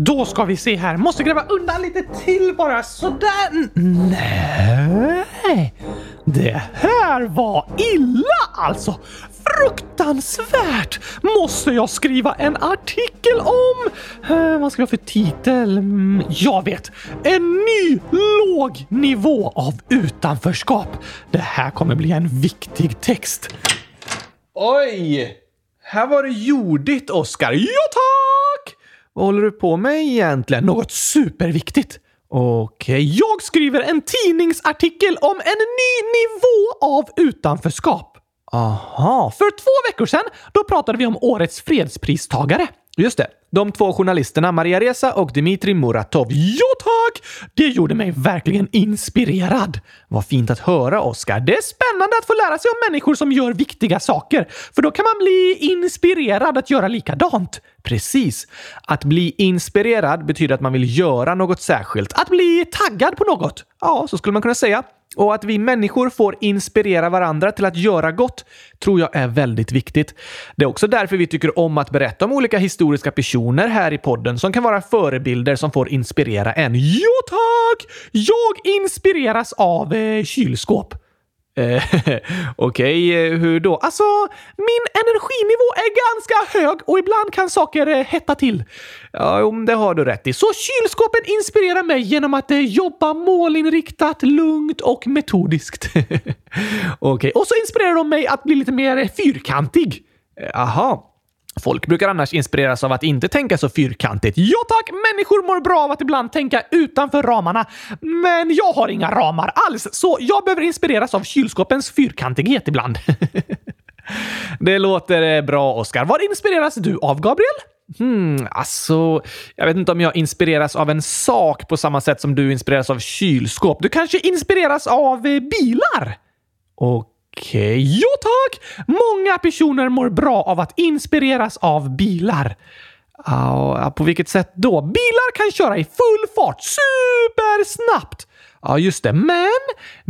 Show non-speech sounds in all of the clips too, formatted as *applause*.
Då ska vi se här. Måste gräva undan lite till bara. Sådär. Nej. Det här var illa alltså. Fruktansvärt! Måste jag skriva en artikel om? Eh, vad ska jag för titel? Mm, Jag vet. En ny låg nivå av utanförskap. Det här kommer bli en viktig text. Oj! Här var det jordigt, Oskar. Ja, tack! Vad håller du på med egentligen? Något superviktigt. Okej, jag skriver en tidningsartikel om en ny nivå av utanförskap. Aha, För två veckor sedan, då pratade vi om årets fredspristagare just det. De två journalisterna Maria Reza och Dmitrij Muratov. Ja tack! Det gjorde mig verkligen inspirerad. Vad fint att höra, Oskar. Det är spännande att få lära sig om människor som gör viktiga saker, för då kan man bli inspirerad att göra likadant. Precis. Att bli inspirerad betyder att man vill göra något särskilt. Att bli taggad på något. Ja, så skulle man kunna säga. Och att vi människor får inspirera varandra till att göra gott tror jag är väldigt viktigt. Det är också därför vi tycker om att berätta om olika historiska personer här i podden som kan vara förebilder som får inspirera en. Jo tack! Jag inspireras av eh, kylskåp. Eh, *laughs* okej, eh, hur då? Alltså, min energinivå är ganska hög och ibland kan saker eh, hetta till. Ja, jo, det har du rätt i. Så kylskåpen inspirerar mig genom att jobba målinriktat, lugnt och metodiskt. *laughs* Okej, och så inspirerar de mig att bli lite mer fyrkantig. Jaha. Aha. Folk brukar annars inspireras av att inte tänka så fyrkantigt. Ja tack! Människor mår bra av att ibland tänka utanför ramarna. Men jag har inga ramar alls, så jag behöver inspireras av kylskåpens fyrkantighet ibland. *laughs* Det låter eh, bra, Oskar. Vad inspireras du av, Gabriel? Hmm, alltså, jag vet inte om jag inspireras av en sak på samma sätt som du inspireras av kylskåp. Du kanske inspireras av eh, bilar? Okej. Okej, Jo tack! Många personer mår bra av att inspireras av bilar. Ja, på vilket sätt då? Bilar kan köra i full fart supersnabbt. Ja, just det. Men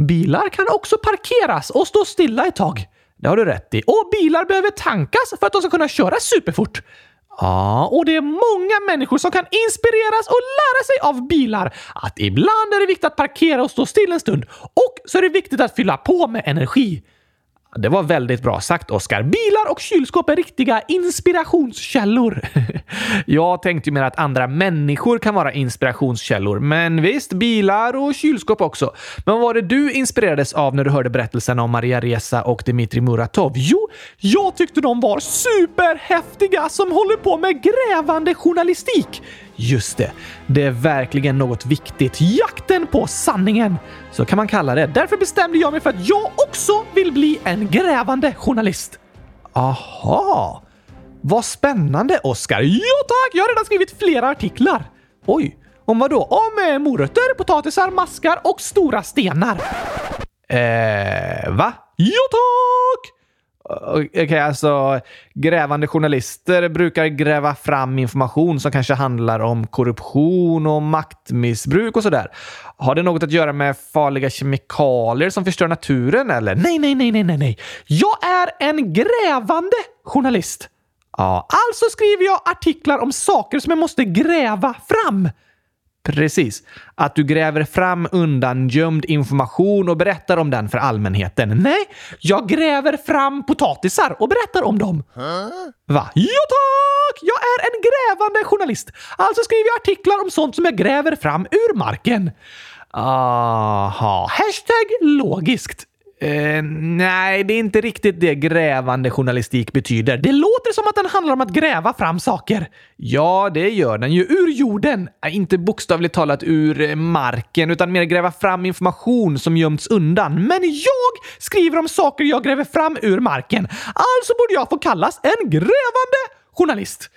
bilar kan också parkeras och stå stilla ett tag. Det har du rätt i. Och bilar behöver tankas för att de ska kunna köra superfort. Ja, Och det är många människor som kan inspireras och lära sig av bilar att ibland är det viktigt att parkera och stå still en stund. Och så är det viktigt att fylla på med energi det var väldigt bra sagt, Oskar. Bilar och kylskåp är riktiga inspirationskällor. *laughs* Jag tänkte ju mer att andra människor kan vara inspirationskällor. Men visst, bilar och kylskåp också. Men vad var det du inspirerades av när du hörde berättelsen om Maria Reza och Dmitrij Muratov? Jo, jag tyckte de var superhäftiga som håller på med grävande journalistik. Just det. Det är verkligen något viktigt. Jakten på sanningen. Så kan man kalla det. Därför bestämde jag mig för att jag också vill bli en grävande journalist. Aha! Vad spännande, Oskar. Ja tack! Jag har redan skrivit flera artiklar. Oj, om vad då? Om eh, morötter, potatisar, maskar och stora stenar. Eh, va? Ja tack! Okej, alltså grävande journalister brukar gräva fram information som kanske handlar om korruption och maktmissbruk och sådär. Har det något att göra med farliga kemikalier som förstör naturen eller? Nej, nej, nej, nej, nej, nej. Jag är en grävande journalist. Ja, Alltså skriver jag artiklar om saker som jag måste gräva fram precis. Att du gräver fram undangömd information och berättar om den för allmänheten. Nej, jag gräver fram potatisar och berättar om dem. Va? Ja tack! Jag är en grävande journalist. Alltså skriver jag artiklar om sånt som jag gräver fram ur marken. Aha. Hashtag logiskt. Eh, nej, det är inte riktigt det grävande journalistik betyder. Det låter som att den handlar om att gräva fram saker. Ja, det gör den ju. Ur jorden. Eh, Inte bokstavligt talat ur eh, marken, utan mer gräva fram information som gömts undan. Men jag skriver om saker jag gräver fram ur marken. Alltså borde jag få kallas en grävande journalist.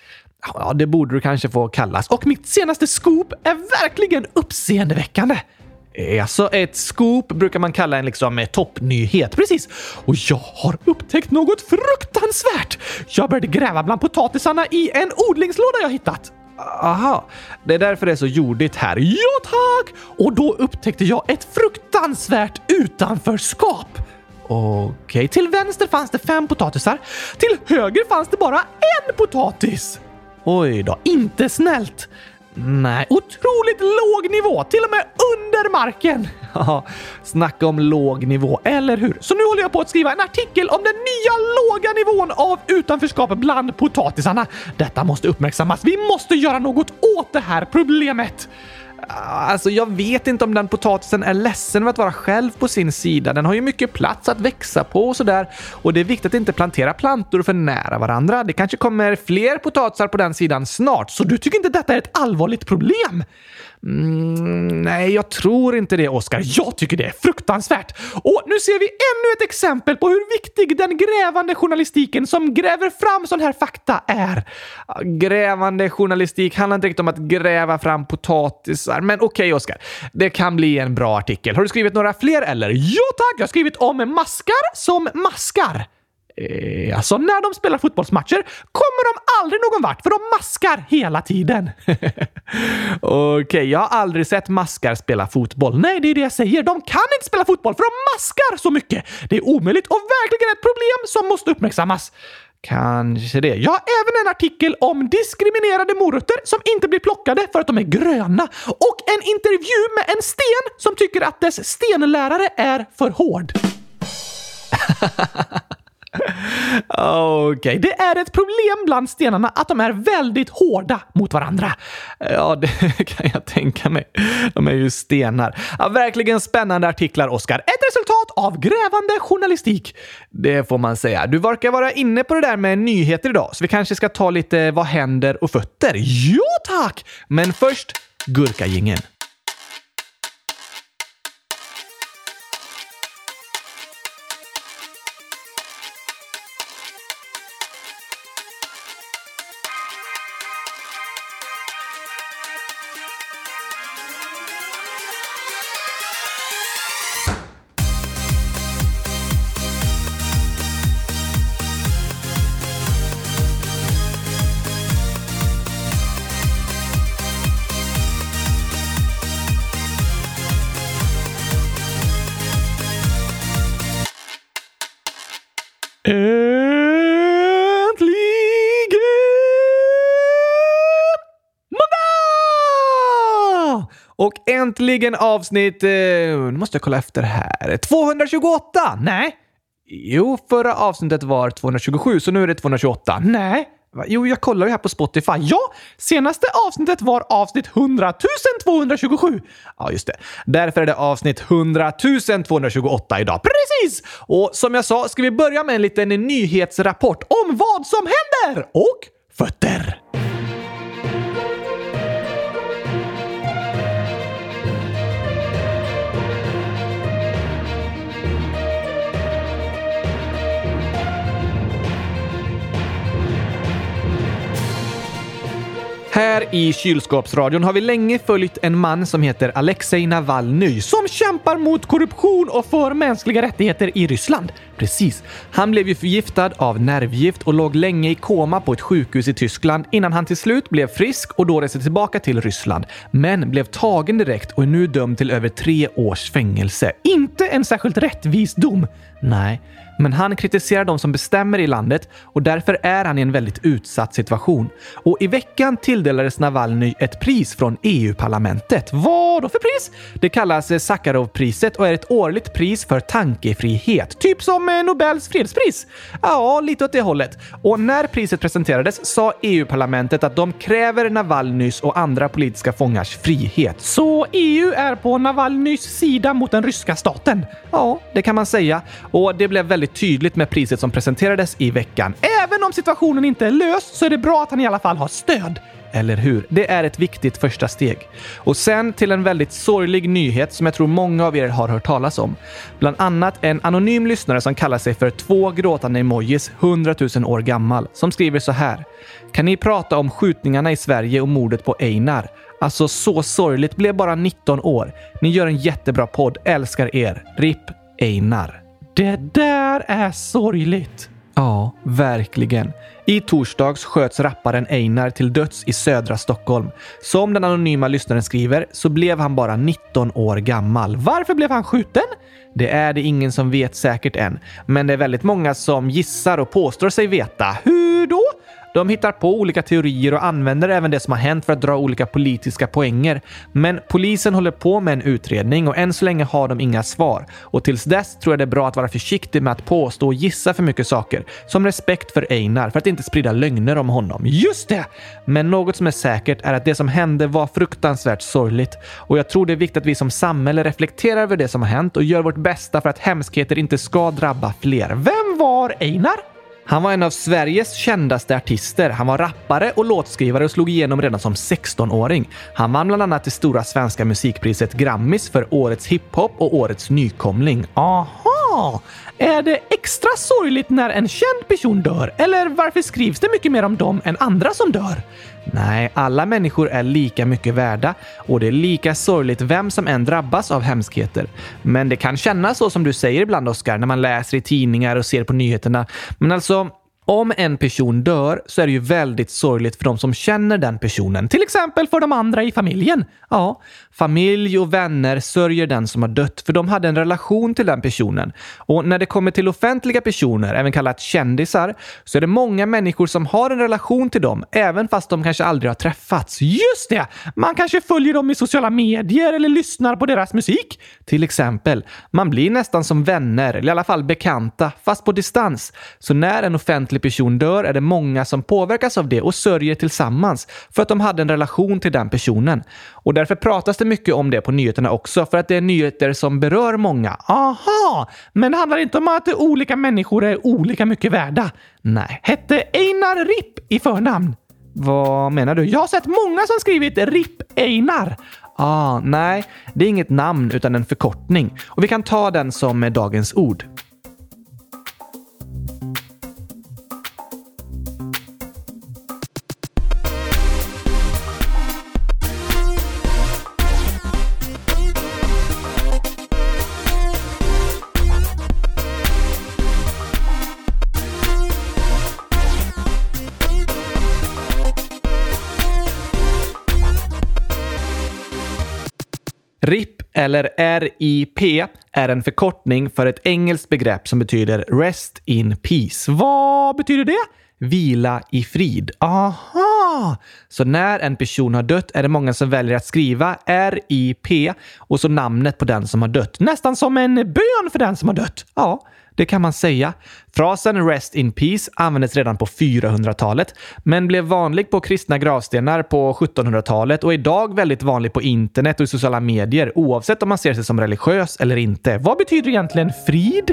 Ja, det borde du kanske få kallas. Och mitt senaste scoop är verkligen uppseendeväckande. Eh, alltså, ett scoop brukar man kalla en liksom eh, toppnyhet. Precis. Och jag har upptäckt något fruktansvärt. Jag började gräva bland potatisarna i en odlingslåda jag hittat. Aha, det är därför det är så jordigt här. Ja tack! Och då upptäckte jag ett fruktansvärt utanförskap. Okej, Till vänster fanns det fem potatisar. Till höger fanns det bara en potatis. oj då. Inte snällt. Nej, otroligt låg nivå. Till och med under marken. *laughs* Ja, snacka om låg nivå, eller hur? Så nu håller jag på att skriva en artikel om den nya låga nivån av utanförskap bland potatisarna. Detta måste uppmärksammas. Vi måste göra något åt det här problemet. Alltså, jag vet inte om den potatisen är ledsen över att vara själv på sin sida. Den har ju mycket plats att växa på och sådär. Och det är viktigt att inte plantera plantor för nära varandra. Det kanske kommer fler potatisar på den sidan snart. Så du tycker inte detta är ett allvarligt problem? Mm, nej, jag tror inte det, Oskar. Jag tycker det är fruktansvärt. Och nu ser vi ännu ett exempel på hur viktig den grävande journalistiken som gräver fram sån här fakta är. Grävande journalistik handlar inte riktigt om att gräva fram potatisar. Men okej, okay, Oskar. Det kan bli en bra artikel. Har du skrivit några fler eller? Ja tack! Jag har skrivit om maskar som maskar. Eh, alltså, när de spelar fotbollsmatcher kommer de aldrig någon vart för de maskar hela tiden. *laughs* Okej, okay, jag har aldrig sett maskar spela fotboll. Nej, det är det jag säger. De kan inte spela fotboll för de maskar så mycket. Det är omöjligt och verkligen ett problem som måste uppmärksammas. Kanske det. Jag har även en artikel om diskriminerade morötter som inte blir plockade för att de är gröna och en intervju med en sten som tycker att dess stenlärare är för hård. *laughs* Okej, okay. det är ett problem bland stenarna att de är väldigt hårda mot varandra. Ja, det *laughs* kan jag tänka mig. De är ju stenar. Ja, verkligen spännande artiklar, Oskar. Ett resultat av grävande journalistik. Det får man säga. Du verkar vara inne på det där med nyheter idag, så vi kanske ska ta lite vad händer och fötter. Ja, tack! Men först gurkagingen. Och äntligen avsnitt... Eh, nu måste jag kolla efter här. 228! Nej. Jo, förra avsnittet var 227, så nu är det 228. Nej. Jo, jag kollar ju här på Spotify. Ja, senaste avsnittet var avsnitt 100 227. Ja, just det. Därför är det avsnitt 100 228 idag. Precis! Och som jag sa ska vi börja med en liten nyhetsrapport om vad som händer och fötter. Här i kylskåpsradion har vi länge följt en man som heter Alexej Navalny som kämpar mot korruption och för mänskliga rättigheter i Ryssland. Precis. Han blev ju förgiftad av nervgift och låg länge i koma på ett sjukhus i Tyskland innan han till slut blev frisk och då reste tillbaka till Ryssland. Men blev tagen direkt och är nu dömd till över tre års fängelse. Inte en särskilt rättvis dom. Nej, men han kritiserar de som bestämmer i landet och därför är han i en väldigt utsatt situation. Och i veckan tilldelades Navalny ett pris från EU-parlamentet. Vad då för pris? Det kallas Sakharovpriset och är ett årligt pris för tankefrihet. Typ som eh, Nobels fredspris? Ja, lite åt det hållet. Och när priset presenterades sa EU-parlamentet att de kräver Navalnys och andra politiska fångars frihet. Så EU är på Navalnys sida mot den ryska staten? Ja, det kan man säga. Och det blev väldigt väldigt tydligt med priset som presenterades i veckan. Även om situationen inte är löst så är det bra att han i alla fall har stöd. Eller hur? Det är ett viktigt första steg. Och sen till en väldigt sorglig nyhet som jag tror många av er har hört talas om. Bland annat en anonym lyssnare som kallar sig för två gråtande emojis 100 000 år gammal som skriver så här. Kan ni prata om skjutningarna i Sverige och mordet på Einar? Alltså så sorgligt, blev bara 19 år. Ni gör en jättebra podd, älskar er. RIP Einar. Det där är sorgligt. Ja, verkligen. I torsdags sköts rapparen Einar till döds i södra Stockholm. Som den anonyma lyssnaren skriver så blev han bara 19 år gammal. Varför blev han skjuten? Det är det ingen som vet säkert än, men det är väldigt många som gissar och påstår sig veta. Hur då? De hittar på olika teorier och använder även det som har hänt för att dra olika politiska poänger. Men polisen håller på med en utredning och än så länge har de inga svar. Och tills dess tror jag det är bra att vara försiktig med att påstå och gissa för mycket saker. Som respekt för Einar, för att inte sprida lögner om honom. Just det! Men något som är säkert är att det som hände var fruktansvärt sorgligt. Och jag tror det är viktigt att vi som samhälle reflekterar över det som har hänt och gör vårt bästa för att hemskheter inte ska drabba fler. Vem var Einar? Han var en av Sveriges kändaste artister. Han var rappare och låtskrivare och slog igenom redan som 16-åring. Han vann bland annat det stora svenska musikpriset Grammis för Årets hiphop och Årets nykomling. Aha! Är det extra sorgligt när en känd person dör? Eller varför skrivs det mycket mer om dem än andra som dör? Nej, alla människor är lika mycket värda och det är lika sorgligt vem som än drabbas av hemskheter. Men det kan kännas så som du säger ibland, Oskar, när man läser i tidningar och ser på nyheterna. Men alltså, om en person dör så är det ju väldigt sorgligt för de som känner den personen. Till exempel för de andra i familjen. Ja, familj och vänner sörjer den som har dött för de hade en relation till den personen. Och när det kommer till offentliga personer, även kallat kändisar, så är det många människor som har en relation till dem, även fast de kanske aldrig har träffats. Just det! Man kanske följer dem i sociala medier eller lyssnar på deras musik. Till exempel. Man blir nästan som vänner, eller i alla fall bekanta, fast på distans. Så när en offentlig person dör är det många som påverkas av det och sörjer tillsammans för att de hade en relation till den personen. Och därför pratas det mycket om det på nyheterna också, för att det är nyheter som berör många. Aha! Men det handlar inte om att olika människor är olika mycket värda? Nej. Hette Einar Ripp i förnamn? Vad menar du? Jag har sett många som skrivit Ripp Einar. Ah, nej, det är inget namn utan en förkortning. Och vi kan ta den som dagens ord. Eller RIP är en förkortning för ett engelskt begrepp som betyder Rest in Peace. Vad betyder det? Vila i frid. Aha! Så när en person har dött är det många som väljer att skriva RIP och så namnet på den som har dött. Nästan som en bön för den som har dött. Ja, det kan man säga. Frasen “Rest in Peace” användes redan på 400-talet, men blev vanlig på kristna gravstenar på 1700-talet och är idag väldigt vanlig på internet och i sociala medier, oavsett om man ser sig som religiös eller inte. Vad betyder egentligen frid?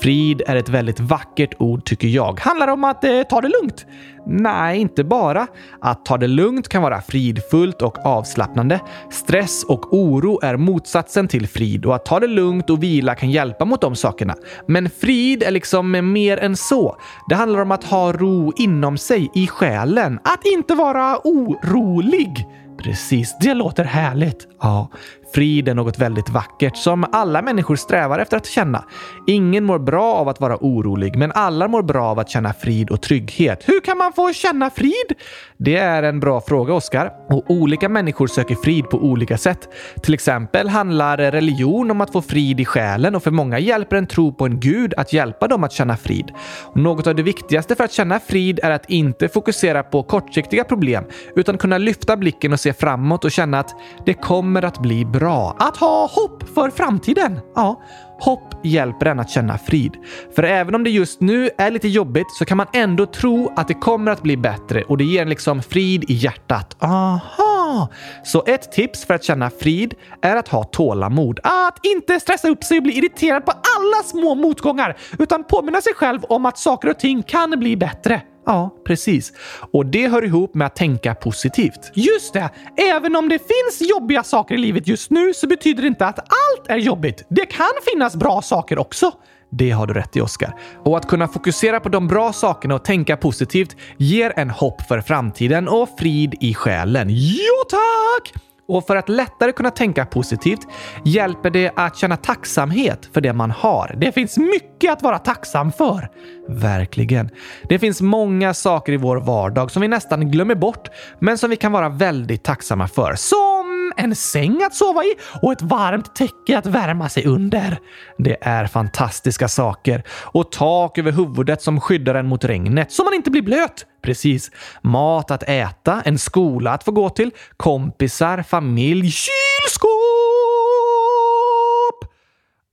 Frid är ett väldigt vackert ord tycker jag. Handlar det om att eh, ta det lugnt? Nej, inte bara. Att ta det lugnt kan vara fridfullt och avslappnande. Stress och oro är motsatsen till frid och att ta det lugnt och vila kan hjälpa mot de sakerna. Men frid är liksom mer än så. Det handlar om att ha ro inom sig, i själen. Att inte vara orolig. Precis, det låter härligt. Ja, Frid är något väldigt vackert som alla människor strävar efter att känna. Ingen mår bra av att vara orolig, men alla mår bra av att känna frid och trygghet. Hur kan man få känna frid? Det är en bra fråga, Oskar. Och olika människor söker frid på olika sätt. Till exempel handlar religion om att få frid i själen och för många hjälper en tro på en gud att hjälpa dem att känna frid. Och något av det viktigaste för att känna frid är att inte fokusera på kortsiktiga problem, utan kunna lyfta blicken och se framåt och känna att det kommer att bli bra bra. Att ha hopp för framtiden. Ja, hopp hjälper en att känna frid. För även om det just nu är lite jobbigt så kan man ändå tro att det kommer att bli bättre och det ger en liksom frid i hjärtat. Aha! Så ett tips för att känna frid är att ha tålamod. Att inte stressa upp sig och bli irriterad på alla små motgångar utan påminna sig själv om att saker och ting kan bli bättre. Ja, precis. Och det hör ihop med att tänka positivt. Just det! Även om det finns jobbiga saker i livet just nu så betyder det inte att allt är jobbigt. Det kan finnas bra saker också. Det har du rätt i, Oskar. Och att kunna fokusera på de bra sakerna och tänka positivt ger en hopp för framtiden och frid i själen. Jo tack! Och för att lättare kunna tänka positivt hjälper det att känna tacksamhet för det man har. Det finns mycket att vara tacksam för. Verkligen. Det finns många saker i vår vardag som vi nästan glömmer bort, men som vi kan vara väldigt tacksamma för. Så en säng att sova i och ett varmt täcke att värma sig under. Det är fantastiska saker. Och tak över huvudet som skyddar en mot regnet så man inte blir blöt. Precis. Mat att äta, en skola att få gå till, kompisar, familj, kylskåp!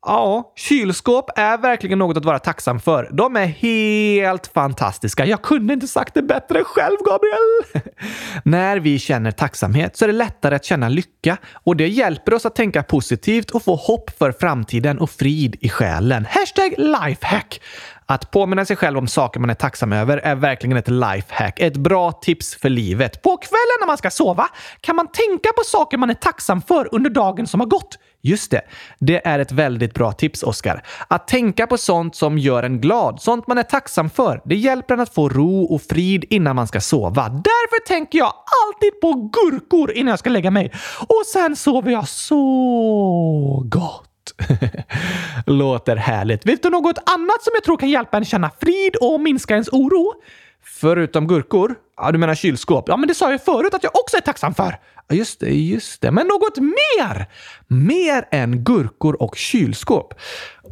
Ja, kylskåp är verkligen något att vara tacksam för. De är helt fantastiska. Jag kunde inte sagt det bättre själv, Gabriel! *laughs* När vi känner tacksamhet så är det lättare att känna lycka och det hjälper oss att tänka positivt och få hopp för framtiden och frid i själen. Hashtag lifehack! Att påminna sig själv om saker man är tacksam över är verkligen ett lifehack. Ett bra tips för livet. På kvällen när man ska sova kan man tänka på saker man är tacksam för under dagen som har gått. Just det. Det är ett väldigt bra tips, Oskar. Att tänka på sånt som gör en glad, sånt man är tacksam för. Det hjälper en att få ro och frid innan man ska sova. Därför tänker jag alltid på gurkor innan jag ska lägga mig. Och sen sover jag så gott. *laughs* Låter härligt. Vet du något annat som jag tror kan hjälpa en känna frid och minska ens oro? Förutom gurkor? Ja, du menar kylskåp? Ja, men det sa jag förut att jag också är tacksam för. Ja, just det, just det. Men något mer! Mer än gurkor och kylskåp.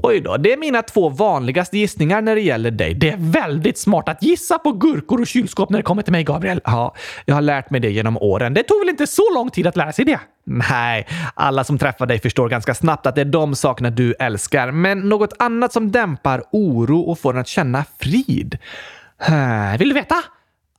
Oj då, det är mina två vanligaste gissningar när det gäller dig. Det är väldigt smart att gissa på gurkor och kylskåp när det kommer till mig, Gabriel. Ja, jag har lärt mig det genom åren. Det tog väl inte så lång tid att lära sig det? Nej, alla som träffar dig förstår ganska snabbt att det är de sakerna du älskar. Men något annat som dämpar oro och får en att känna frid? Vill du veta?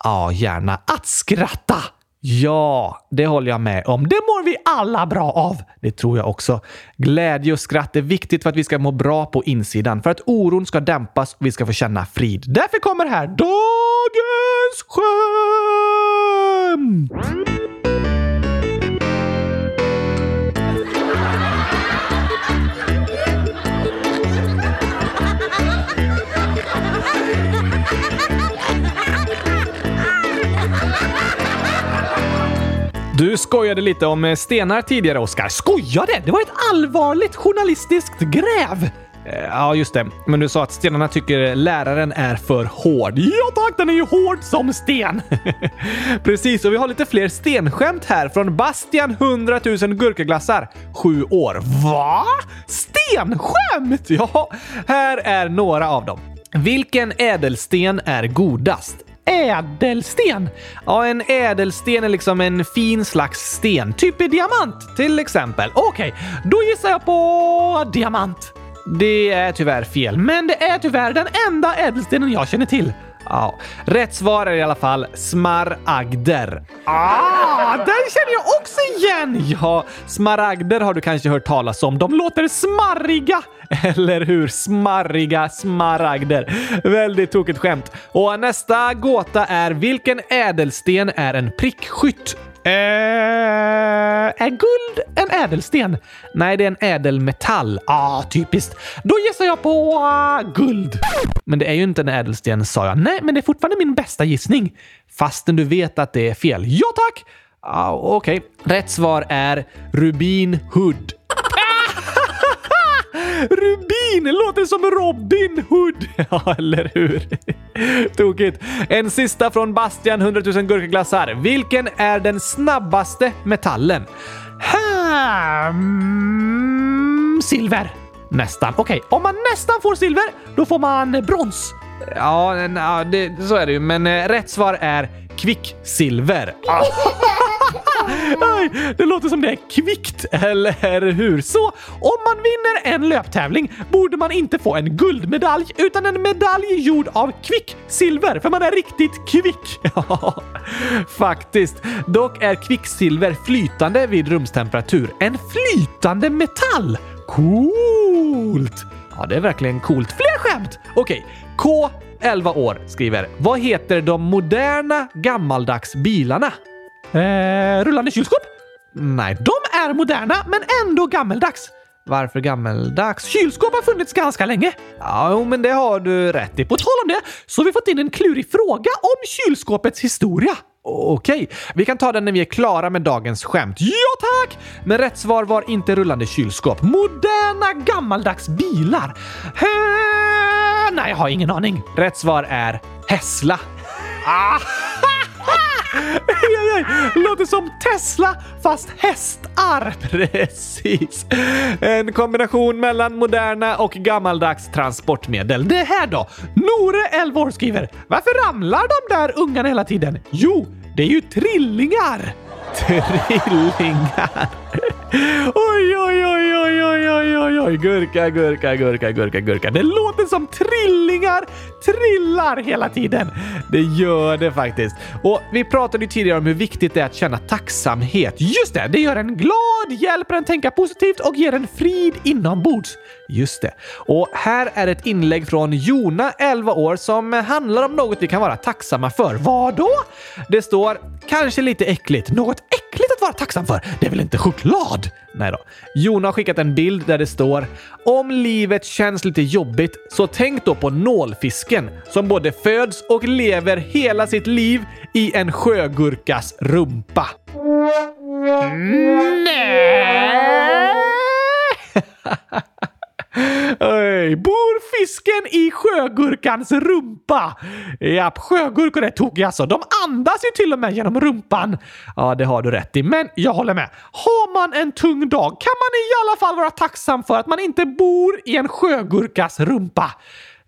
Ja, gärna. Att skratta! Ja, det håller jag med om. Det mår vi alla bra av. Det tror jag också. Glädje och skratt är viktigt för att vi ska må bra på insidan, för att oron ska dämpas och vi ska få känna frid. Därför kommer här dagens skämt! Du skojade lite om eh, stenar tidigare, Oskar. Skojade? Det var ett allvarligt journalistiskt gräv! Eh, ja, just det. Men du sa att stenarna tycker läraren är för hård. Ja tack, den är ju hård som sten! *laughs* Precis, och vi har lite fler stenskämt här från Bastian 100 000 gurkaglassar. Sju år. Va? Stenskämt? *laughs* Ja, här är några av dem. Vilken ädelsten är godast? Ädelsten? Ja, en ädelsten är liksom en fin slags sten. Typ diamant till exempel. Okej, okay, då gissar jag på diamant. Det är tyvärr fel, men det är tyvärr den enda ädelstenen jag känner till. Ja, rätt svar är i alla fall smaragder. Ah, den känner jag också igen! Ja, smaragder har du kanske hört talas om. De låter smarriga. Eller hur? Smarriga smaragder. Väldigt tokigt skämt. Och nästa gåta är vilken ädelsten är en prickskytt? Eh, är guld en ädelsten? Nej, det är en ädelmetall. Ah, typiskt. Då gissar jag på uh, guld. Men det är ju inte en ädelsten, sa jag. Nej, men det är fortfarande min bästa gissning. Fastän du vet att det är fel. Ja, tack! Ah, Okej. Okay. Rätt svar är Rubin Hood. Rubin låter som Robin Hood. *laughs* Ja, eller hur? Tokigt. En sista från Bastian 100 000 gurkaglassar. Vilken är den snabbaste metallen? Hmm, silver. Nästan. Okej, okay. om man nästan får silver, då får man brons. Ja, det, så är det ju. Men eh, rätt svar är kvicksilver. Ah. *laughs* Aj, det låter som det är kvickt, eller hur? Så om man vinner en löptävling borde man inte få en guldmedalj utan en medalj gjord av kvicksilver, för man är riktigt kvick. *laughs* Ja, faktiskt. Dock är kvicksilver flytande vid rumstemperatur. En flytande metall! Coolt! Ja, det är verkligen coolt. Fler skämt! Okej, K 11 år skriver “Vad heter de moderna gammaldags bilarna?” Eh, rullande kylskåp? Nej, de är moderna men ändå gammeldags. Varför gammeldags? Kylskåp har funnits ganska länge. Ja, men det har du rätt i. På tal om det så har vi fått in en klurig fråga om kylskåpets historia. Okej, vi kan ta den när vi är klara med dagens skämt. Ja tack! Men rätt svar var inte rullande kylskåp. Moderna gammaldags bilar. Hä? Nej, jag har ingen aning. Rätt svar är Hessla. Ah. Låter som Tesla fast hästar. Precis. En kombination mellan moderna och gammaldags transportmedel. Det här då? Nore, 11 år, skriver Varför ramlar de där ungarna hela tiden? Jo, det är ju trillingar! *laughs* Trillingar. Oj, oj, oj, oj, oj, oj, oj, oj. Gurka, gurka, gurka, gurka, gurka. Det låter som trillingar trillar hela tiden. Det gör det faktiskt. Och vi pratade ju tidigare om hur viktigt det är att känna tacksamhet. Just det, det gör en glad, hjälper en tänka positivt och ger en frid inombords. Just det. Och här är ett inlägg från Jona, 11 år, som handlar om något vi kan vara tacksamma för. Vad då? Det står “Kanske lite äckligt”. Något vara tacksam för? Det är väl inte choklad? Nej då. Jona har skickat en bild där det står “Om livet känns lite jobbigt, så tänk då på nålfisken som både föds och lever hela sitt liv i en sjögurkas rumpa.” Nej! Mig. bor fisken i sjögurkans rumpa? Japp, sjögurkor är tokiga alltså. De andas ju till och med genom rumpan. Ja, det har du rätt i, men jag håller med. Har man en tung dag kan man i alla fall vara tacksam för att man inte bor i en sjögurkas rumpa.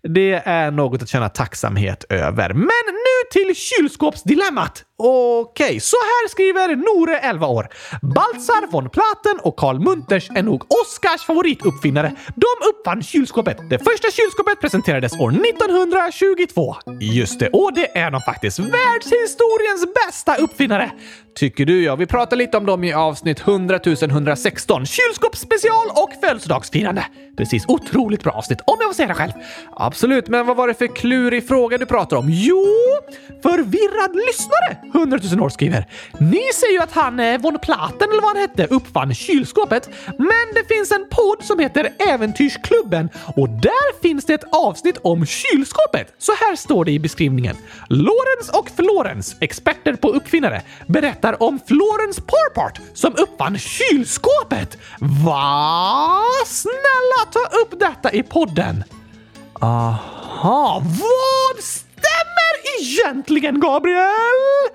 Det är något att känna tacksamhet över. Men nu till kylskåpsdilemmat! Okej, okay, så här skriver Nore, 11 år. Baltzar von Platen och Karl Munters är nog Oscars favorituppfinnare. De uppfann kylskåpet. Det första kylskåpet presenterades år 1922. Just det, och det är de faktiskt. Världshistoriens bästa uppfinnare. Tycker du ja. Vi pratade lite om dem i avsnitt 100 116. Kylskåpsspecial och födelsedagsfirande. Precis, otroligt bra avsnitt om jag får säga det själv. Absolut, men vad var det för klurig fråga du pratade om? Jo, förvirrad lyssnare 100 000 år skriver. Ni säger ju att han, eh, von Platen eller vad han hette, uppfann kylskåpet. Men det finns en podd som heter Äventyrsklubben och där finns det ett avsnitt om kylskåpet. Så här står det i beskrivningen. Lorentz och Florens, experter på uppfinnare, berättar om Florence Porpart som uppfann kylskåpet. Va? Snälla ta upp detta i podden. Aha, vad egentligen, Gabriel?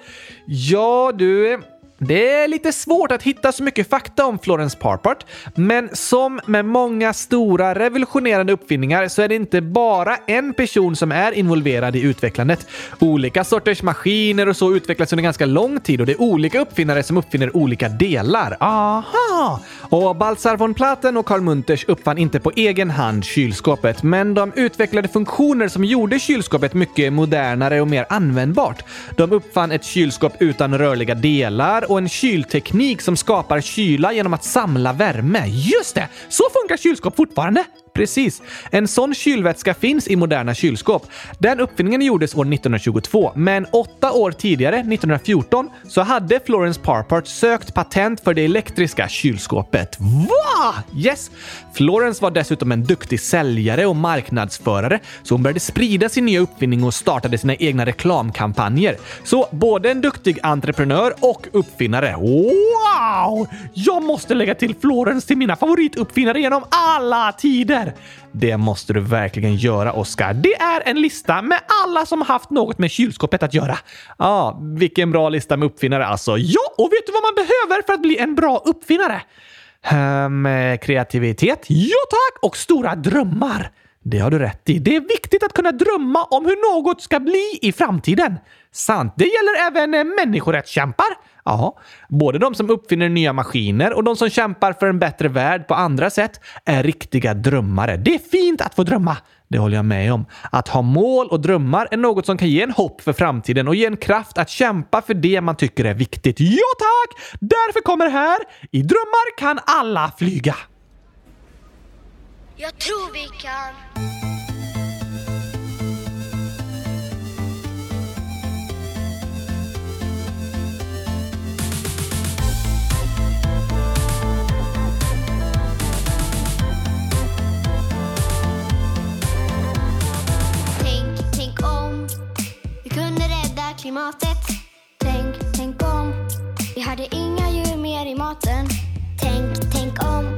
Ja, du... Det är lite svårt att hitta så mycket fakta om Florence Parpart, men som med många stora revolutionerande uppfinningar så är det inte bara en person som är involverad i utvecklandet. Olika sorters maskiner och så utvecklas under ganska lång tid och det är olika uppfinnare som uppfinner olika delar. Aha! Och Baltzar von Platen och Carl Munters uppfann inte på egen hand kylskåpet, men de utvecklade funktioner som gjorde kylskåpet mycket modernare och mer användbart. De uppfann ett kylskåp utan rörliga delar och en kylteknik som skapar kyla genom att samla värme. Just det! Så funkar kylskåp fortfarande. Precis. En sån kylvätska finns i moderna kylskåp. Den uppfinningen gjordes år 1922, men åtta år tidigare, 1914, så hade Florence Parpart sökt patent för det elektriska kylskåpet. Va? Yes! Florence var dessutom en duktig säljare och marknadsförare, så hon började sprida sin nya uppfinning och startade sina egna reklamkampanjer. Så både en duktig entreprenör och uppfinnare. Wow! Jag måste lägga till Florence till mina favorituppfinnare genom alla tider! Det måste du verkligen göra, Oskar. Det är en lista med alla som haft något med kylskåpet att göra. Ja, ah, vilken bra lista med uppfinnare alltså. Ja, och vet du vad man behöver för att bli en bra uppfinnare? Um, kreativitet? Ja tack! Och stora drömmar. Det har du rätt i. Det är viktigt att kunna drömma om hur något ska bli i framtiden. Sant. Det gäller även eh, människorättskämpar. Ja, både de som uppfinner nya maskiner och de som kämpar för en bättre värld på andra sätt är riktiga drömmare. Det är fint att få drömma. Det håller jag med om. Att ha mål och drömmar är något som kan ge en hopp för framtiden och ge en kraft att kämpa för det man tycker är viktigt. Ja tack! Därför kommer här I drömmar kan alla flyga. Jag tror vi kan. klimatet. Tänk, tänk om vi hade inga djur mer i maten. Tänk, tänk om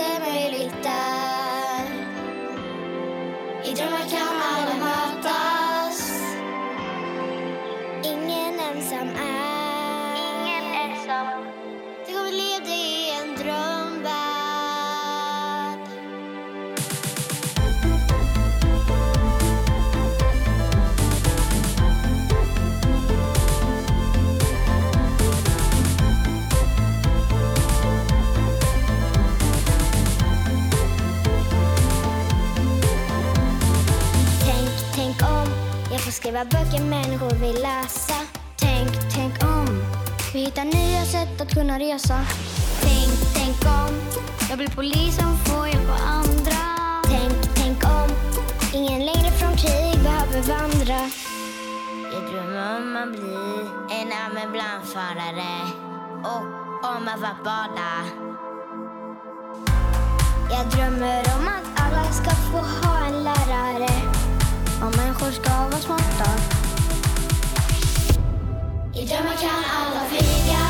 Är möjligt där. I drömmar kan alla mötas. Ingen ensam är. Skriva böcker människor vill läsa. Tänk, tänk om. Vi hittar nya sätt att kunna resa. Tänk, tänk om. Jag blir polis som får hjälpa andra. Tänk, tänk om. Ingen längre från krig behöver vandra. Jag drömmer om att bli en ambulansförare och om att vara bada. Jag drömmer om att alla ska få ha en lärare. Människor ska vara smarta I drömmar kan alla flyga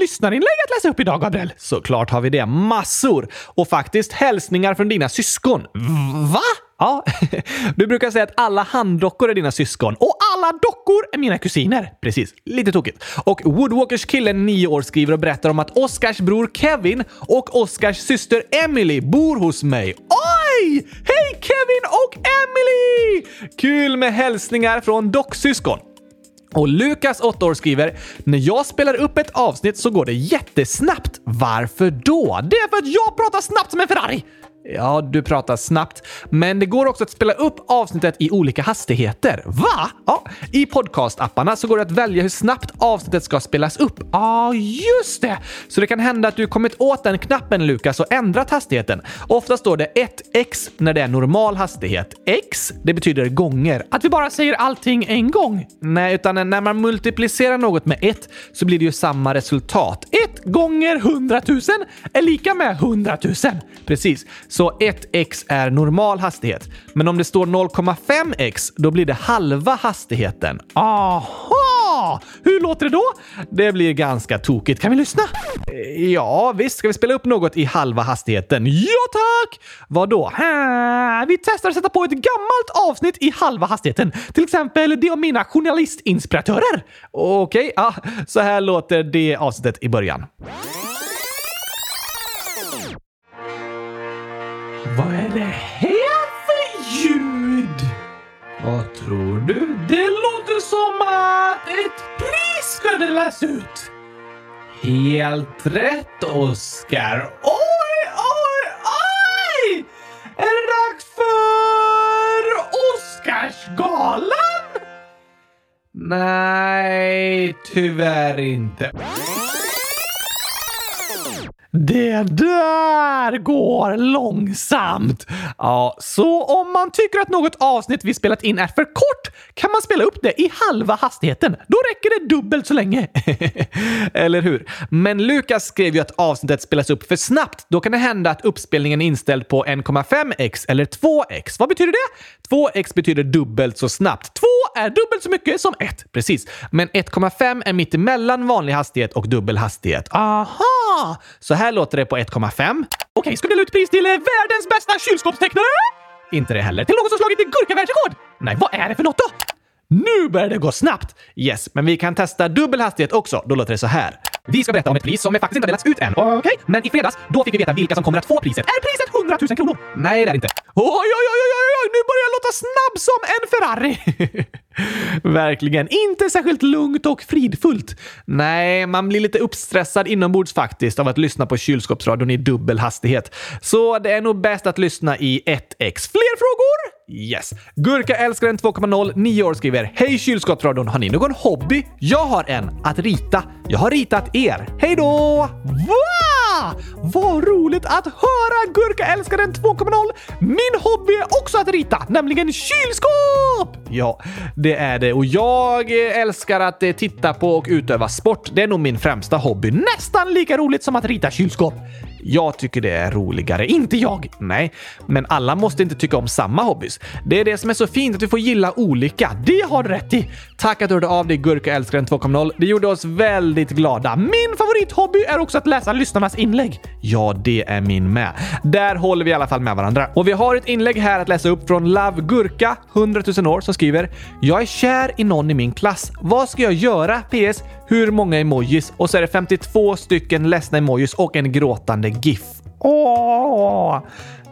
lyssnarinlägg att läsa upp idag, Gabriel? Såklart har vi det. Massor! Och faktiskt hälsningar från dina syskon. Va? Ja, *laughs* du brukar säga att alla handdockor är dina syskon och alla dockor är mina kusiner. Precis, lite tokigt. Och Woodwalkers kille, 9 år, skriver och berättar om att Oscars bror Kevin och Oscars syster Emily bor hos mig. Oj! Hej Kevin och Emily! Kul med hälsningar från docksyskon. Och Lukas, 8 år, skriver “När jag spelar upp ett avsnitt så går det jättesnabbt. Varför då? Det är för att jag pratar snabbt som en Ferrari!” Ja, du pratar snabbt, men det går också att spela upp avsnittet i olika hastigheter. Va? Ja, i podcastapparna så går det att välja hur snabbt avsnittet ska spelas upp. Ja, ah, just det! Så det kan hända att du kommit åt den knappen, Lukas, och ändrat hastigheten. Ofta står det 1x när det är normal hastighet. X, det betyder gånger. Att vi bara säger allting en gång. Nej, utan när man multiplicerar något med 1 så blir det ju samma resultat. 1 gånger 100 000 är lika med 100 000. Precis, så så 1x är normal hastighet. Men om det står 0,5x, då blir det halva hastigheten. Aha! Hur låter det då? Det blir ganska tokigt. Kan vi lyssna? Eh, ja, visst. Ska vi spela upp något i halva hastigheten? Ja tack! Vadå? vi testar att sätta på ett gammalt avsnitt i halva hastigheten. Till exempel det om mina journalistinspiratörer. Okej, ja, så här låter det avsnittet i början. Vad är det här för ljud? Vad tror du? Det låter som att ett pris ska delas ut. Helt rätt, Oskar. Oj, oj, oj! Är det dags för Oscarsgalan? Nej, tyvärr inte. Det där går långsamt. Ja, så om man tycker att något avsnitt vi spelat in är för kort kan man spela upp det i halva hastigheten. Då räcker det dubbelt så länge. *laughs* Eller hur? Men Lukas skrev ju att avsnittet spelas upp för snabbt. Då kan det hända att uppspelningen är inställd på 1,5x eller 2x. Vad betyder det? 2x betyder dubbelt så snabbt. 2 är dubbelt så mycket som 1. Precis. Men 1,5 är mitt emellan vanlig hastighet och dubbel hastighet. Aha! Så här låter det på 1,5. Okej, ska vi dela ut pris till eh, världens bästa kylskåpstecknare? Inte det heller. Till någon som slagit gurkavärldsrekord? Nej, vad är det för något då? Nu börjar det gå snabbt! Yes, men vi kan testa dubbel hastighet också. Då låter det så här. Vi ska berätta om ett pris som faktiskt inte har delats ut än. Okej, men i fredags då fick vi veta vilka som kommer att få priset. Är priset 100 000 kronor? Nej, det är det inte. Oj, oj, oj, oj, oj, oj, nu börjar jag låta snabb som en Ferrari! *laughs* Verkligen. Inte särskilt lugnt och fridfullt. Nej, man blir lite uppstressad inombords faktiskt av att lyssna på kylskåpsradion i dubbel hastighet. Så det är nog bäst att lyssna i 1x. Fler frågor? Yes. Gurkaälskaren 2.0, 9 år skriver Hej kylskåpsradion! Har ni någon hobby? Jag har en. Att rita. Jag har ritat er. Hej då! Vad roligt att höra Gurkaälskaren 2.0! Min hobby är också att rita, nämligen kylskåp! Ja, det är det. Och jag älskar att eh, titta på och utöva sport. Det är nog min främsta hobby. Nästan lika roligt som att rita kylskåp. Jag tycker det är roligare. Inte jag! Nej, men alla måste inte tycka om samma hobbys. Det är det som är så fint, att vi får gilla olika. Det har du rätt i! Tack att du hörde av dig, Gurkaälskaren 2.0. Det gjorde oss väldigt glada. Min favorithobby är också att läsa lyssnarnas inlägg. Ja, det är min med. Där håller vi i alla fall med varandra. Och vi har ett inlägg här att läsa upp från Love Gurka, 100 000 år, som skriver “Jag är kär i någon i min klass. Vad ska jag göra? PS. Hur många emojis?” Och så är det 52 stycken ledsna emojis och en gråtande GIF. Åh,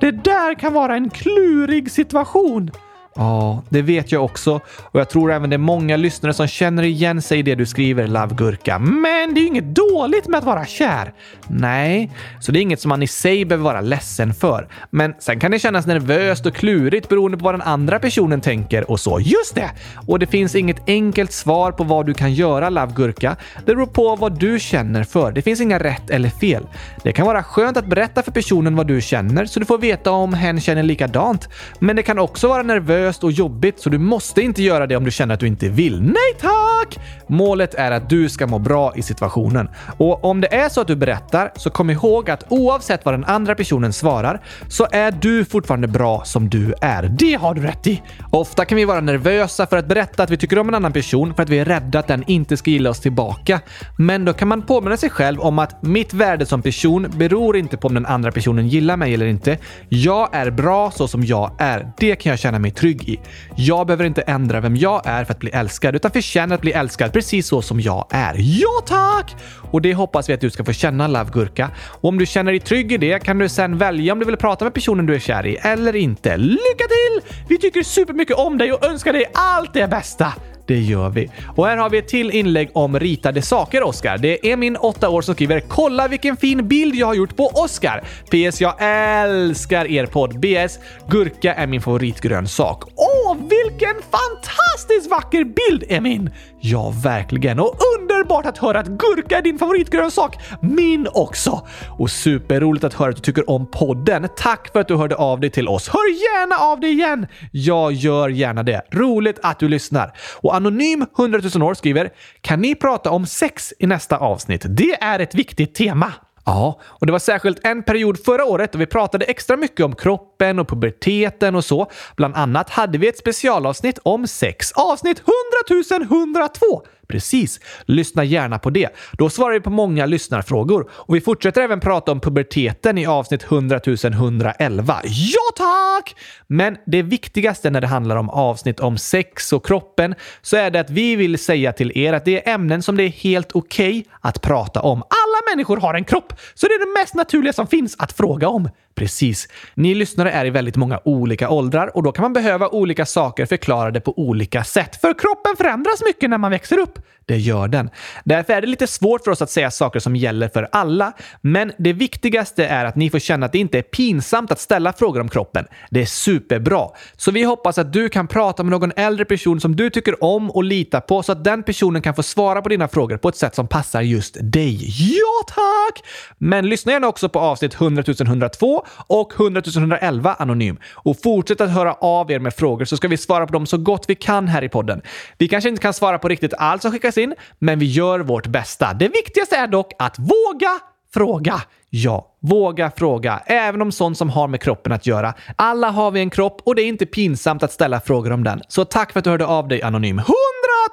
det där kan vara en klurig situation. Ja, det vet jag också. Och jag tror även det är många lyssnare som känner igen sig i det du skriver, Love Gurka. Men det är ju inget dåligt med att vara kär. Nej, så det är inget som man i sig behöver vara ledsen för. Men sen kan det kännas nervöst och klurigt beroende på vad den andra personen tänker och så. Just det! Och det finns inget enkelt svar på vad du kan göra, Love Gurka. Det beror på vad du känner för. Det finns inga rätt eller fel. Det kan vara skönt att berätta för personen vad du känner så du får veta om hen känner likadant. Men det kan också vara nervöst och jobbigt så du måste inte göra det om du känner att du inte vill. Nej tack! Målet är att du ska må bra i situationen. Och om det är så att du berättar, så kom ihåg att oavsett vad den andra personen svarar, så är du fortfarande bra som du är. Det har du rätt i! Ofta kan vi vara nervösa för att berätta att vi tycker om en annan person för att vi är rädda att den inte ska gilla oss tillbaka. Men då kan man påminna sig själv om att mitt värde som person beror inte på om den andra personen gillar mig eller inte. Jag är bra så som jag är. Det kan jag känna mig trygg i. Jag behöver inte ändra vem jag är för att bli älskad, utan förtjänar att bli älskad precis så som jag är. Ja tack! Och det hoppas vi att du ska få känna, Love Gurka. Och om du känner dig trygg i det kan du sen välja om du vill prata med personen du är kär i eller inte. Lycka till! Vi tycker supermycket om dig och önskar dig allt det bästa. Det gör vi. Och här har vi ett till inlägg om ritade saker, Oskar. Det är min åtta år som skriver “Kolla vilken fin bild jag har gjort på Oskar! PS. Jag älskar er podd. BS. Gurka är min favoritgrön sak. Åh, vilken fantastiskt vacker bild, Emin! Ja, verkligen. Och underbart att höra att gurka är din favoritgrönsak. Min också! Och superroligt att höra att du tycker om podden. Tack för att du hörde av dig till oss. Hör gärna av dig igen! Jag gör gärna det. Roligt att du lyssnar. Och Anonym 100 000 år skriver “Kan ni prata om sex i nästa avsnitt? Det är ett viktigt tema.” Ja, och det var särskilt en period förra året då vi pratade extra mycket om kroppen och puberteten och så. Bland annat hade vi ett specialavsnitt om sex. Avsnitt 100 102! Precis. Lyssna gärna på det. Då svarar vi på många lyssnarfrågor. Och vi fortsätter även prata om puberteten i avsnitt 100 111. Ja, tack! Men det viktigaste när det handlar om avsnitt om sex och kroppen så är det att vi vill säga till er att det är ämnen som det är helt okej okay att prata om. Alla människor har en kropp, så det är det mest naturliga som finns att fråga om. Precis. Ni lyssnare är i väldigt många olika åldrar och då kan man behöva olika saker förklarade på olika sätt. För kroppen förändras mycket när man växer upp. Det gör den. Därför är det lite svårt för oss att säga saker som gäller för alla. Men det viktigaste är att ni får känna att det inte är pinsamt att ställa frågor om kroppen. Det är superbra. Så vi hoppas att du kan prata med någon äldre person som du tycker om och litar på så att den personen kan få svara på dina frågor på ett sätt som passar just dig. Ja, tack! Men lyssna gärna också på avsnitt 100 102 och 100 111 anonym och fortsätt att höra av er med frågor så ska vi svara på dem så gott vi kan här i podden. Vi kanske inte kan svara på riktigt allt som skickas in, men vi gör vårt bästa. Det viktigaste är dock att våga fråga. Ja, våga fråga, även om sånt som har med kroppen att göra. Alla har vi en kropp och det är inte pinsamt att ställa frågor om den. Så tack för att du hörde av dig Anonym. 100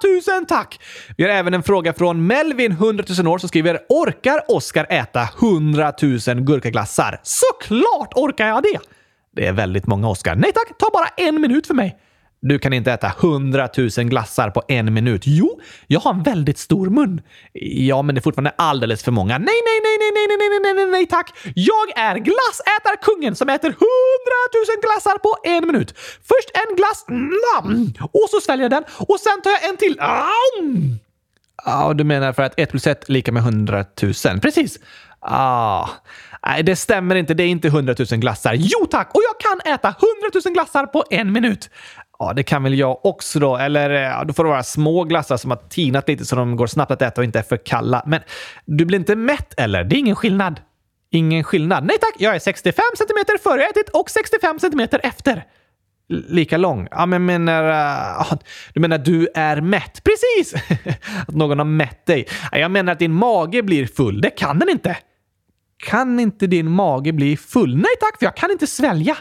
tusen tack! Vi har även en fråga från Melvin, 100 000 år, som skriver “Orkar Oskar äta 100 000 gurkaglassar?” Såklart orkar jag det! Det är väldigt många Oskar. Nej tack, ta bara en minut för mig. Du kan inte äta hundratusen glassar på en minut. Jo, jag har en väldigt stor mun. Ja, men det är fortfarande alldeles för många. Nej, nej, nej, nej, nej, nej, nej, nej, nej, nej, tack! Jag är glassätarkungen som äter hundratusen glassar på en minut. Först en glass, och så sväljer jag den och sen tar jag en till. Ja, du menar för att 1 plus 1 lika med 100 000? Precis. Ah. Nej, det stämmer inte. Det är inte 100 000 glassar. Jo tack! Och jag kan äta 100 000 glassar på en minut. Ja, det kan väl jag också då. Eller eh, ja, då får det vara små glassar som har tinat lite så de går snabbt att äta och inte är för kalla. Men du blir inte mätt eller? Det är ingen skillnad. Ingen skillnad? Nej tack, jag är 65 centimeter före jag ätit och 65 centimeter efter. Lika lång? Ja, men menar... Uh, du menar du är mätt? Precis! *laughs* att någon har mätt dig. Jag menar att din mage blir full. Det kan den inte. Kan inte din mage bli full? Nej tack, för jag kan inte svälja.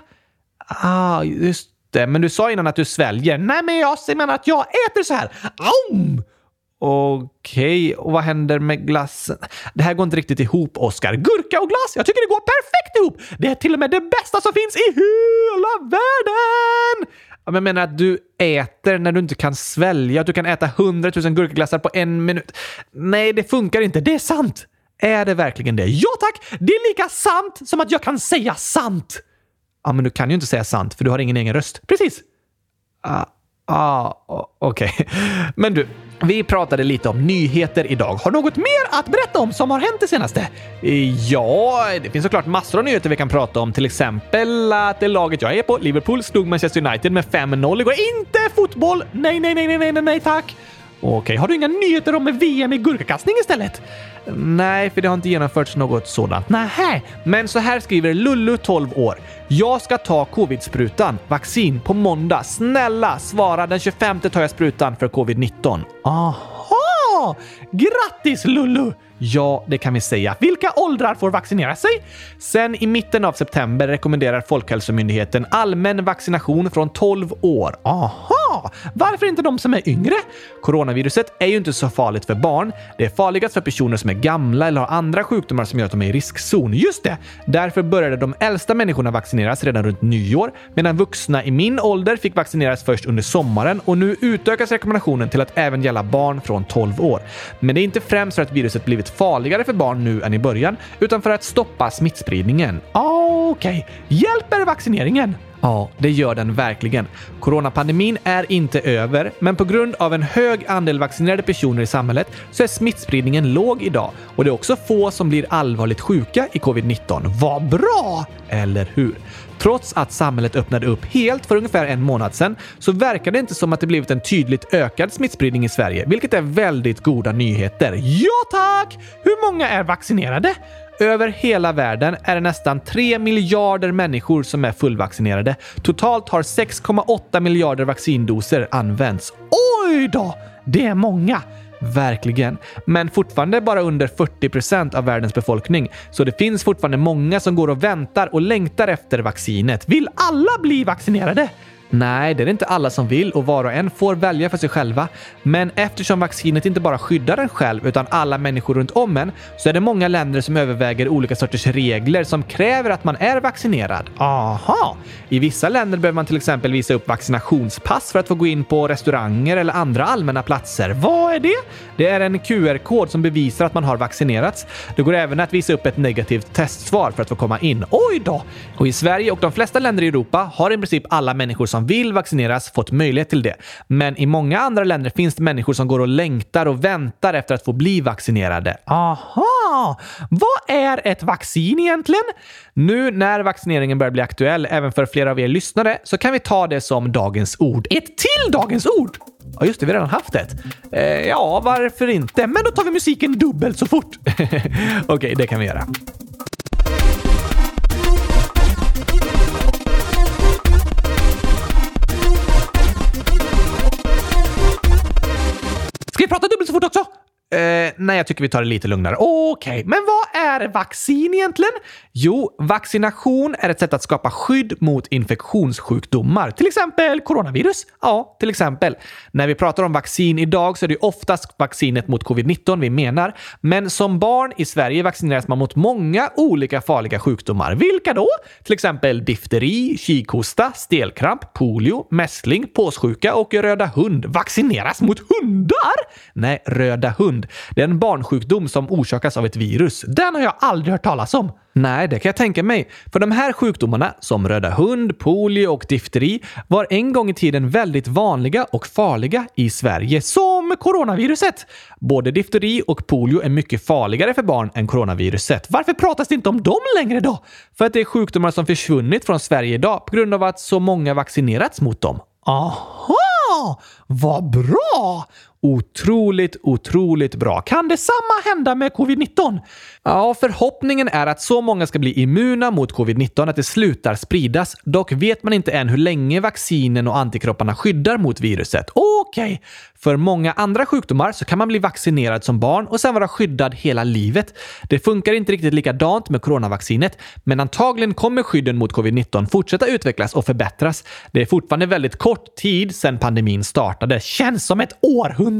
Ah, just inte, Men du sa innan att du sväljer. Nej, men jag menar att jag äter så här. Aum! Okej, okay. och vad händer med glassen? Det här går inte riktigt ihop, Oskar. Gurka och glass? Jag tycker det går perfekt ihop! Det är till och med det bästa som finns i hela världen! Men Jag menar att du äter när du inte kan svälja, att du kan äta hundratusen gurkaglassar på en minut. Nej, det funkar inte. Det är sant. Är det verkligen det? Ja tack! Det är lika sant som att jag kan säga sant! Ja, men du kan ju inte säga sant för du har ingen egen röst. Precis. Ah, ah, okej. Okay. *laughs* Men du, vi pratade lite om nyheter idag. Har du något mer att berätta om som har hänt det senaste? Ja, det finns såklart massor av nyheter vi kan prata om. Till exempel att det laget jag är på, Liverpool, slog Manchester United med 5-0 igår. Inte fotboll! Nej, nej, nej, nej, nej, nej, tack! Okej, har du inga nyheter om VM i gurkakastning istället? Nej, för det har inte genomförts något sådant. Nähä, men så här skriver Lullu, 12 år. Jag ska ta covid-sprutan, vaccin, på måndag. Snälla svara den 25 tar jag sprutan för covid-19. Aha! Grattis Lullu! Ja, det kan vi säga. Vilka åldrar får vaccinera sig? Sen i mitten av september rekommenderar Folkhälsomyndigheten allmän vaccination från 12 år. Aha! Varför inte de som är yngre? Coronaviruset är ju inte så farligt för barn. Det är farligast för personer som är gamla eller har andra sjukdomar som gör att de är i riskzon. Just det! Därför började de äldsta människorna vaccineras redan runt nyår, medan vuxna i min ålder fick vaccineras först under sommaren och nu utökas rekommendationen till att även gälla barn från 12 år. Men det är inte främst för att viruset blivit farligare för barn nu än i början, utan för att stoppa smittspridningen. Ah, okej, okay. hjälper vaccineringen? Ja, det gör den verkligen. Coronapandemin är inte över, men på grund av en hög andel vaccinerade personer i samhället så är smittspridningen låg idag och det är också få som blir allvarligt sjuka i covid-19. Vad bra! Eller hur? Trots att samhället öppnade upp helt för ungefär en månad sedan så verkar det inte som att det blivit en tydligt ökad smittspridning i Sverige, vilket är väldigt goda nyheter. Ja tack! Hur många är vaccinerade? Över hela världen är det nästan 3 miljarder människor som är fullvaccinerade. Totalt har 6,8 miljarder vaccindoser använts. Oj då! Det är många. Verkligen. Men fortfarande bara under 40 procent av världens befolkning. Så det finns fortfarande många som går och väntar och längtar efter vaccinet. Vill alla bli vaccinerade? Nej, det är inte alla som vill och var och en får välja för sig själva. Men eftersom vaccinet inte bara skyddar en själv utan alla människor runt om en så är det många länder som överväger olika sorters regler som kräver att man är vaccinerad. Aha! I vissa länder behöver man till exempel visa upp vaccinationspass för att få gå in på restauranger eller andra allmänna platser. Vad är det? Det är en QR-kod som bevisar att man har vaccinerats. Det går även att visa upp ett negativt testsvar för att få komma in. Oj då! Och i Sverige och de flesta länder i Europa har i princip alla människor som vill vaccineras fått möjlighet till det. Men i många andra länder finns det människor som går och längtar och väntar efter att få bli vaccinerade. Aha! Vad är ett vaccin egentligen? Nu när vaccineringen börjar bli aktuell även för flera av er lyssnare så kan vi ta det som dagens ord. Ett till dagens ord! Ja, just det, vi har redan haft ett. Eh, ja, varför inte? Men då tar vi musiken dubbelt så fort. *laughs* Okej, okay, det kan vi göra. Ska vi prata dubbelt så fort också? Eh, nej, jag tycker vi tar det lite lugnare. Okej, okay, men vad är vaccin egentligen? Jo, vaccination är ett sätt att skapa skydd mot infektionssjukdomar, till exempel coronavirus. Ja, till exempel. När vi pratar om vaccin idag så är det oftast vaccinet mot covid-19 vi menar, men som barn i Sverige vaccineras man mot många olika farliga sjukdomar. Vilka då? Till exempel difteri, kikhosta, stelkramp, polio, mässling, påssjuka och röda hund. Vaccineras mot hundar? Nej, röda hund. Det är en barnsjukdom som orsakas av ett virus. Den har jag aldrig hört talas om. Nej, det kan jag tänka mig. För de här sjukdomarna, som röda hund, polio och difteri, var en gång i tiden väldigt vanliga och farliga i Sverige. Som coronaviruset! Både difteri och polio är mycket farligare för barn än coronaviruset. Varför pratas det inte om dem längre då? För att det är sjukdomar som försvunnit från Sverige idag på grund av att så många vaccinerats mot dem. Aha! Vad bra! Otroligt, otroligt bra. Kan detsamma hända med covid-19? Ja, förhoppningen är att så många ska bli immuna mot covid-19 att det slutar spridas. Dock vet man inte än hur länge vaccinen och antikropparna skyddar mot viruset. Okej! Okay. För många andra sjukdomar så kan man bli vaccinerad som barn och sen vara skyddad hela livet. Det funkar inte riktigt likadant med coronavaccinet, men antagligen kommer skydden mot covid-19 fortsätta utvecklas och förbättras. Det är fortfarande väldigt kort tid sedan pandemin startade. Känns som ett århundrade!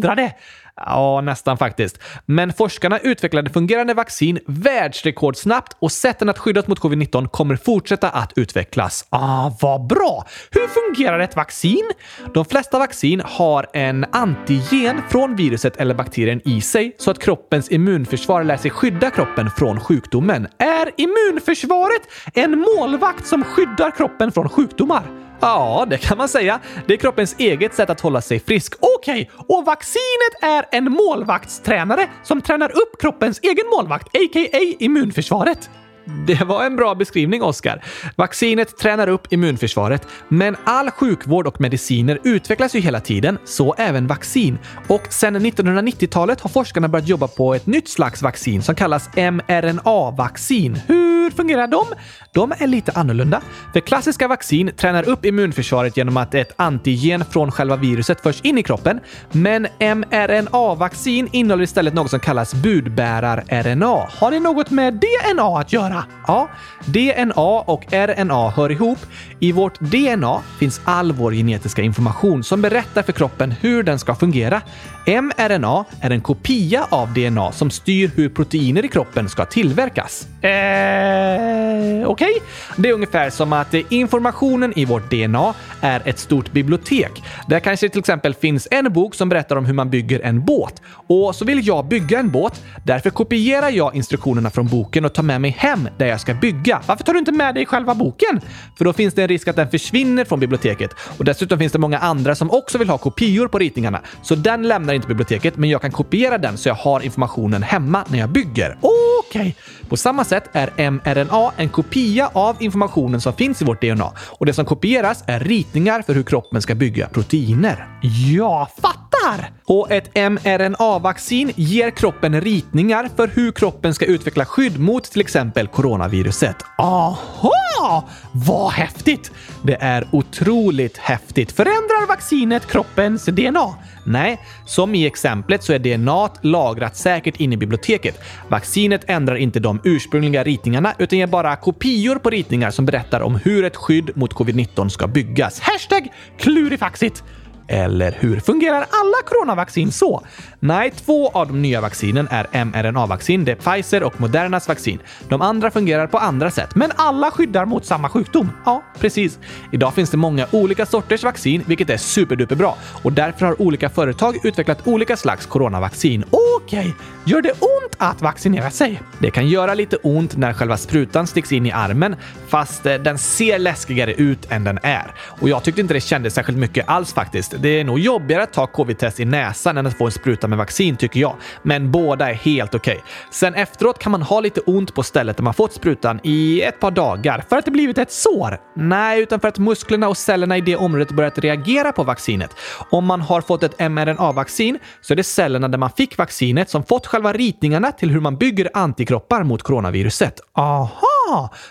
Ja, nästan faktiskt. Men forskarna utvecklade fungerande vaccin världsrekordsnabbt och sätten att skyddas mot covid-19 kommer fortsätta att utvecklas. Ah, vad bra! Hur fungerar ett vaccin? De flesta vaccin har en antigen från viruset eller bakterien i sig så att kroppens immunförsvar lär sig skydda kroppen från sjukdomen. Är immunförsvaret en målvakt som skyddar kroppen från sjukdomar? Ja, det kan man säga. Det är kroppens eget sätt att hålla sig frisk. Okej, okay. och vaccinet är en målvaktstränare som tränar upp kroppens egen målvakt, a.k.a. immunförsvaret. Det var en bra beskrivning, Oskar. Vaccinet tränar upp immunförsvaret, men all sjukvård och mediciner utvecklas ju hela tiden, så även vaccin. Och sedan 1990-talet har forskarna börjat jobba på ett nytt slags vaccin som kallas mRNA-vaccin. Hur fungerar de? De är lite annorlunda. För klassiska vaccin tränar upp immunförsvaret genom att ett antigen från själva viruset förs in i kroppen. Men mRNA-vaccin innehåller istället något som kallas budbärar-RNA. Har det något med DNA att göra? Ja, DNA och RNA hör ihop. I vårt DNA finns all vår genetiska information som berättar för kroppen hur den ska fungera mRNA är en kopia av DNA som styr hur proteiner i kroppen ska tillverkas. Eh, Okej? Okay. Det är ungefär som att informationen i vårt DNA är ett stort bibliotek. Där kanske till exempel finns en bok som berättar om hur man bygger en båt. Och så vill jag bygga en båt. Därför kopierar jag instruktionerna från boken och tar med mig hem där jag ska bygga. Varför tar du inte med dig själva boken? För då finns det en risk att den försvinner från biblioteket. Och dessutom finns det många andra som också vill ha kopior på ritningarna. Så den lämnar inte biblioteket, men jag kan kopiera den så jag har informationen hemma när jag bygger. Okej! På samma sätt är mRNA en kopia av informationen som finns i vårt DNA. Och det som kopieras är ritningar för hur kroppen ska bygga proteiner. Ja, fattar! Och ett mRNA-vaccin ger kroppen ritningar för hur kroppen ska utveckla skydd mot till exempel coronaviruset. Aha! Vad häftigt! Det är otroligt häftigt. Förändrar vaccinet kroppens DNA? Nej, som i exemplet så är DNA lagrat säkert inne i biblioteket. Vaccinet ändrar inte de ursprungliga ritningarna utan ger bara kopior på ritningar som berättar om hur ett skydd mot covid-19 ska byggas. Hashtag klurifaxigt! Eller hur? Fungerar alla coronavaccin så? Nej, två av de nya vaccinen är mRNA-vaccin. Det är Pfizer och Modernas vaccin. De andra fungerar på andra sätt. Men alla skyddar mot samma sjukdom. Ja, precis. Idag finns det många olika sorters vaccin, vilket är superduperbra. Och därför har olika företag utvecklat olika slags coronavaccin. Okej, okay. gör det ont att vaccinera sig? Det kan göra lite ont när själva sprutan sticks in i armen, fast eh, den ser läskigare ut än den är. Och jag tyckte inte det kändes särskilt mycket alls faktiskt. Det är nog jobbigare att ta covid-test i näsan än att få en spruta med vaccin tycker jag. Men båda är helt okej. Okay. Sen efteråt kan man ha lite ont på stället där man fått sprutan i ett par dagar. För att det blivit ett sår? Nej, utan för att musklerna och cellerna i det området börjat reagera på vaccinet. Om man har fått ett mRNA-vaccin så är det cellerna där man fick vaccinet som fått själva ritningarna till hur man bygger antikroppar mot coronaviruset. Aha!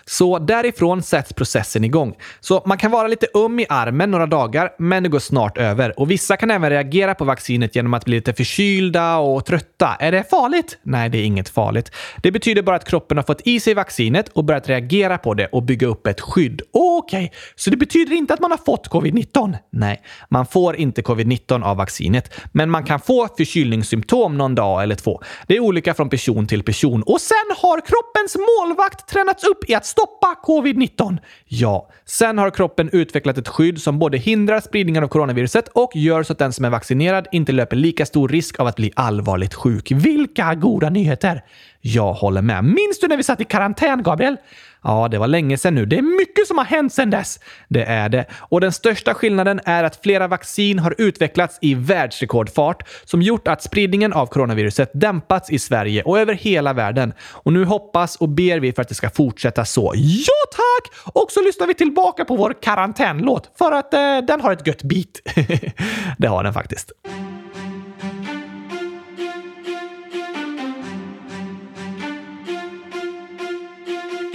Så därifrån sätts processen igång. Så man kan vara lite um i armen några dagar, men det går snart över. Och vissa kan även reagera på vaccinet genom att bli lite förkylda och trötta. Är det farligt? Nej, det är inget farligt. Det betyder bara att kroppen har fått i sig vaccinet och börjat reagera på det och bygga upp ett skydd. Okej, okay. så det betyder inte att man har fått covid-19? Nej, man får inte covid-19 av vaccinet, men man kan få förkylningssymptom någon dag eller två. Det är olika från person till person. Och sen har kroppens målvakt tränat tränats upp i att stoppa covid-19? Ja, sen har kroppen utvecklat ett skydd som både hindrar spridningen av coronaviruset och gör så att den som är vaccinerad inte löper lika stor risk av att bli allvarligt sjuk. Vilka goda nyheter! Jag håller med. Minns du när vi satt i karantän, Gabriel? Ja, det var länge sedan nu. Det är mycket som har hänt sedan dess. Det är det. Och den största skillnaden är att flera vaccin har utvecklats i världsrekordfart som gjort att spridningen av coronaviruset dämpats i Sverige och över hela världen. Och nu hoppas och ber vi för att det ska fortsätta så. Ja, tack! Och så lyssnar vi tillbaka på vår karantänlåt för att eh, den har ett gött beat. *laughs* det har den faktiskt.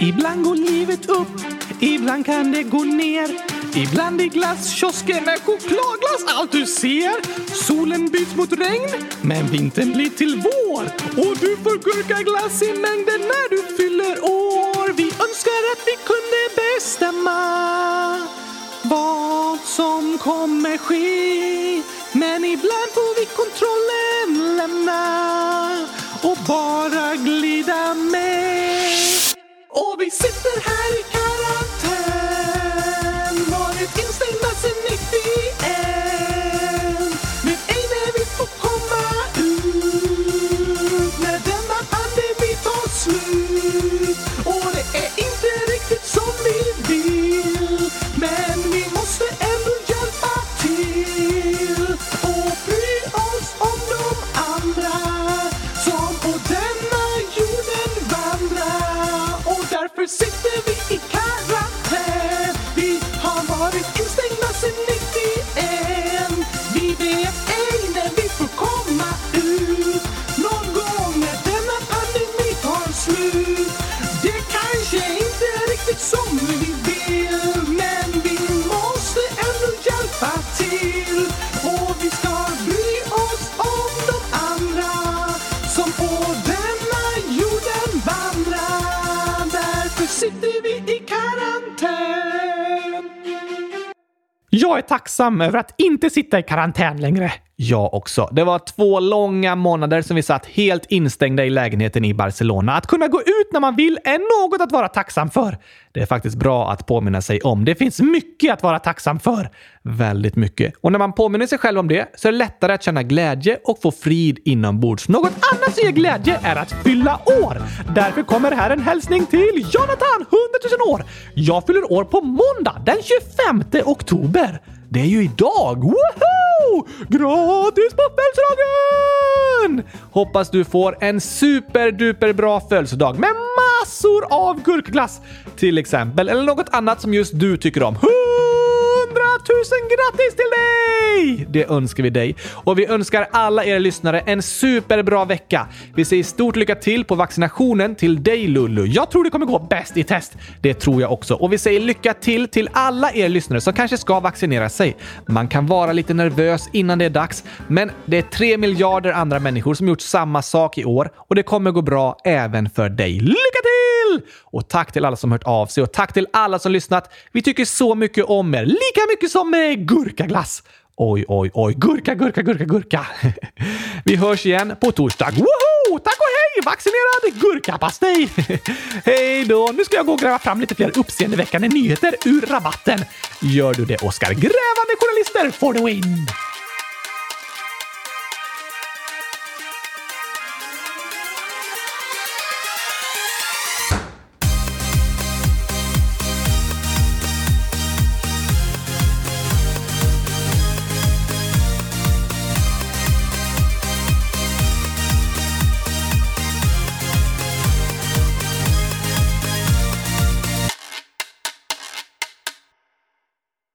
Ibland går livet upp, ibland kan det gå ner. Ibland i glasskiosken är chokladglass allt du ser. Solen byts mot regn, men vintern blir till vår. Och du får gurkaglass i mängden när du fyller år. Vi önskar att vi kunde bestämma vad som kommer ske. Men ibland får vi kontrollen lämna och bara tacksam över att inte sitta i karantän längre. Jag också. Det var två långa månader som vi satt helt instängda i lägenheten i Barcelona. Att kunna gå ut när man vill är något att vara tacksam för. Det är faktiskt bra att påminna sig om. Det finns mycket att vara tacksam för. Väldigt mycket. Och när man påminner sig själv om det så är det lättare att känna glädje och få frid inombords. Något annat som ger glädje är att fylla år. Därför kommer här en hälsning till Jonathan, 100 000 år. Jag fyller år på måndag den 25 oktober. Det är ju idag! Woho! Gratis på födelsedagen! Hoppas du får en superduper bra födelsedag med massor av gurkglass till exempel, eller något annat som just du tycker om. 100 tusen grattis till dig! Det önskar vi dig. Och vi önskar alla er lyssnare en superbra vecka. Vi säger stort lycka till på vaccinationen till dig Lulu. Jag tror det kommer gå bäst i test. Det tror jag också. Och vi säger lycka till till alla er lyssnare som kanske ska vaccinera sig. Man kan vara lite nervös innan det är dags, men det är tre miljarder andra människor som gjort samma sak i år och det kommer gå bra även för dig. Lycka till! Och tack till alla som hört av sig och tack till alla som lyssnat. Vi tycker så mycket om er, lika mycket som eh, gurkaglass. Oj, oj, oj. Gurka, gurka, gurka, gurka. *laughs* Vi hörs igen på torsdag. Woho! Tack och hej! Vaccinerad gurkapastej! *laughs* hej då! Nu ska jag gå och gräva fram lite fler uppseendeväckande nyheter ur rabatten. Gör du det, Oskar? Grävande journalister for the win!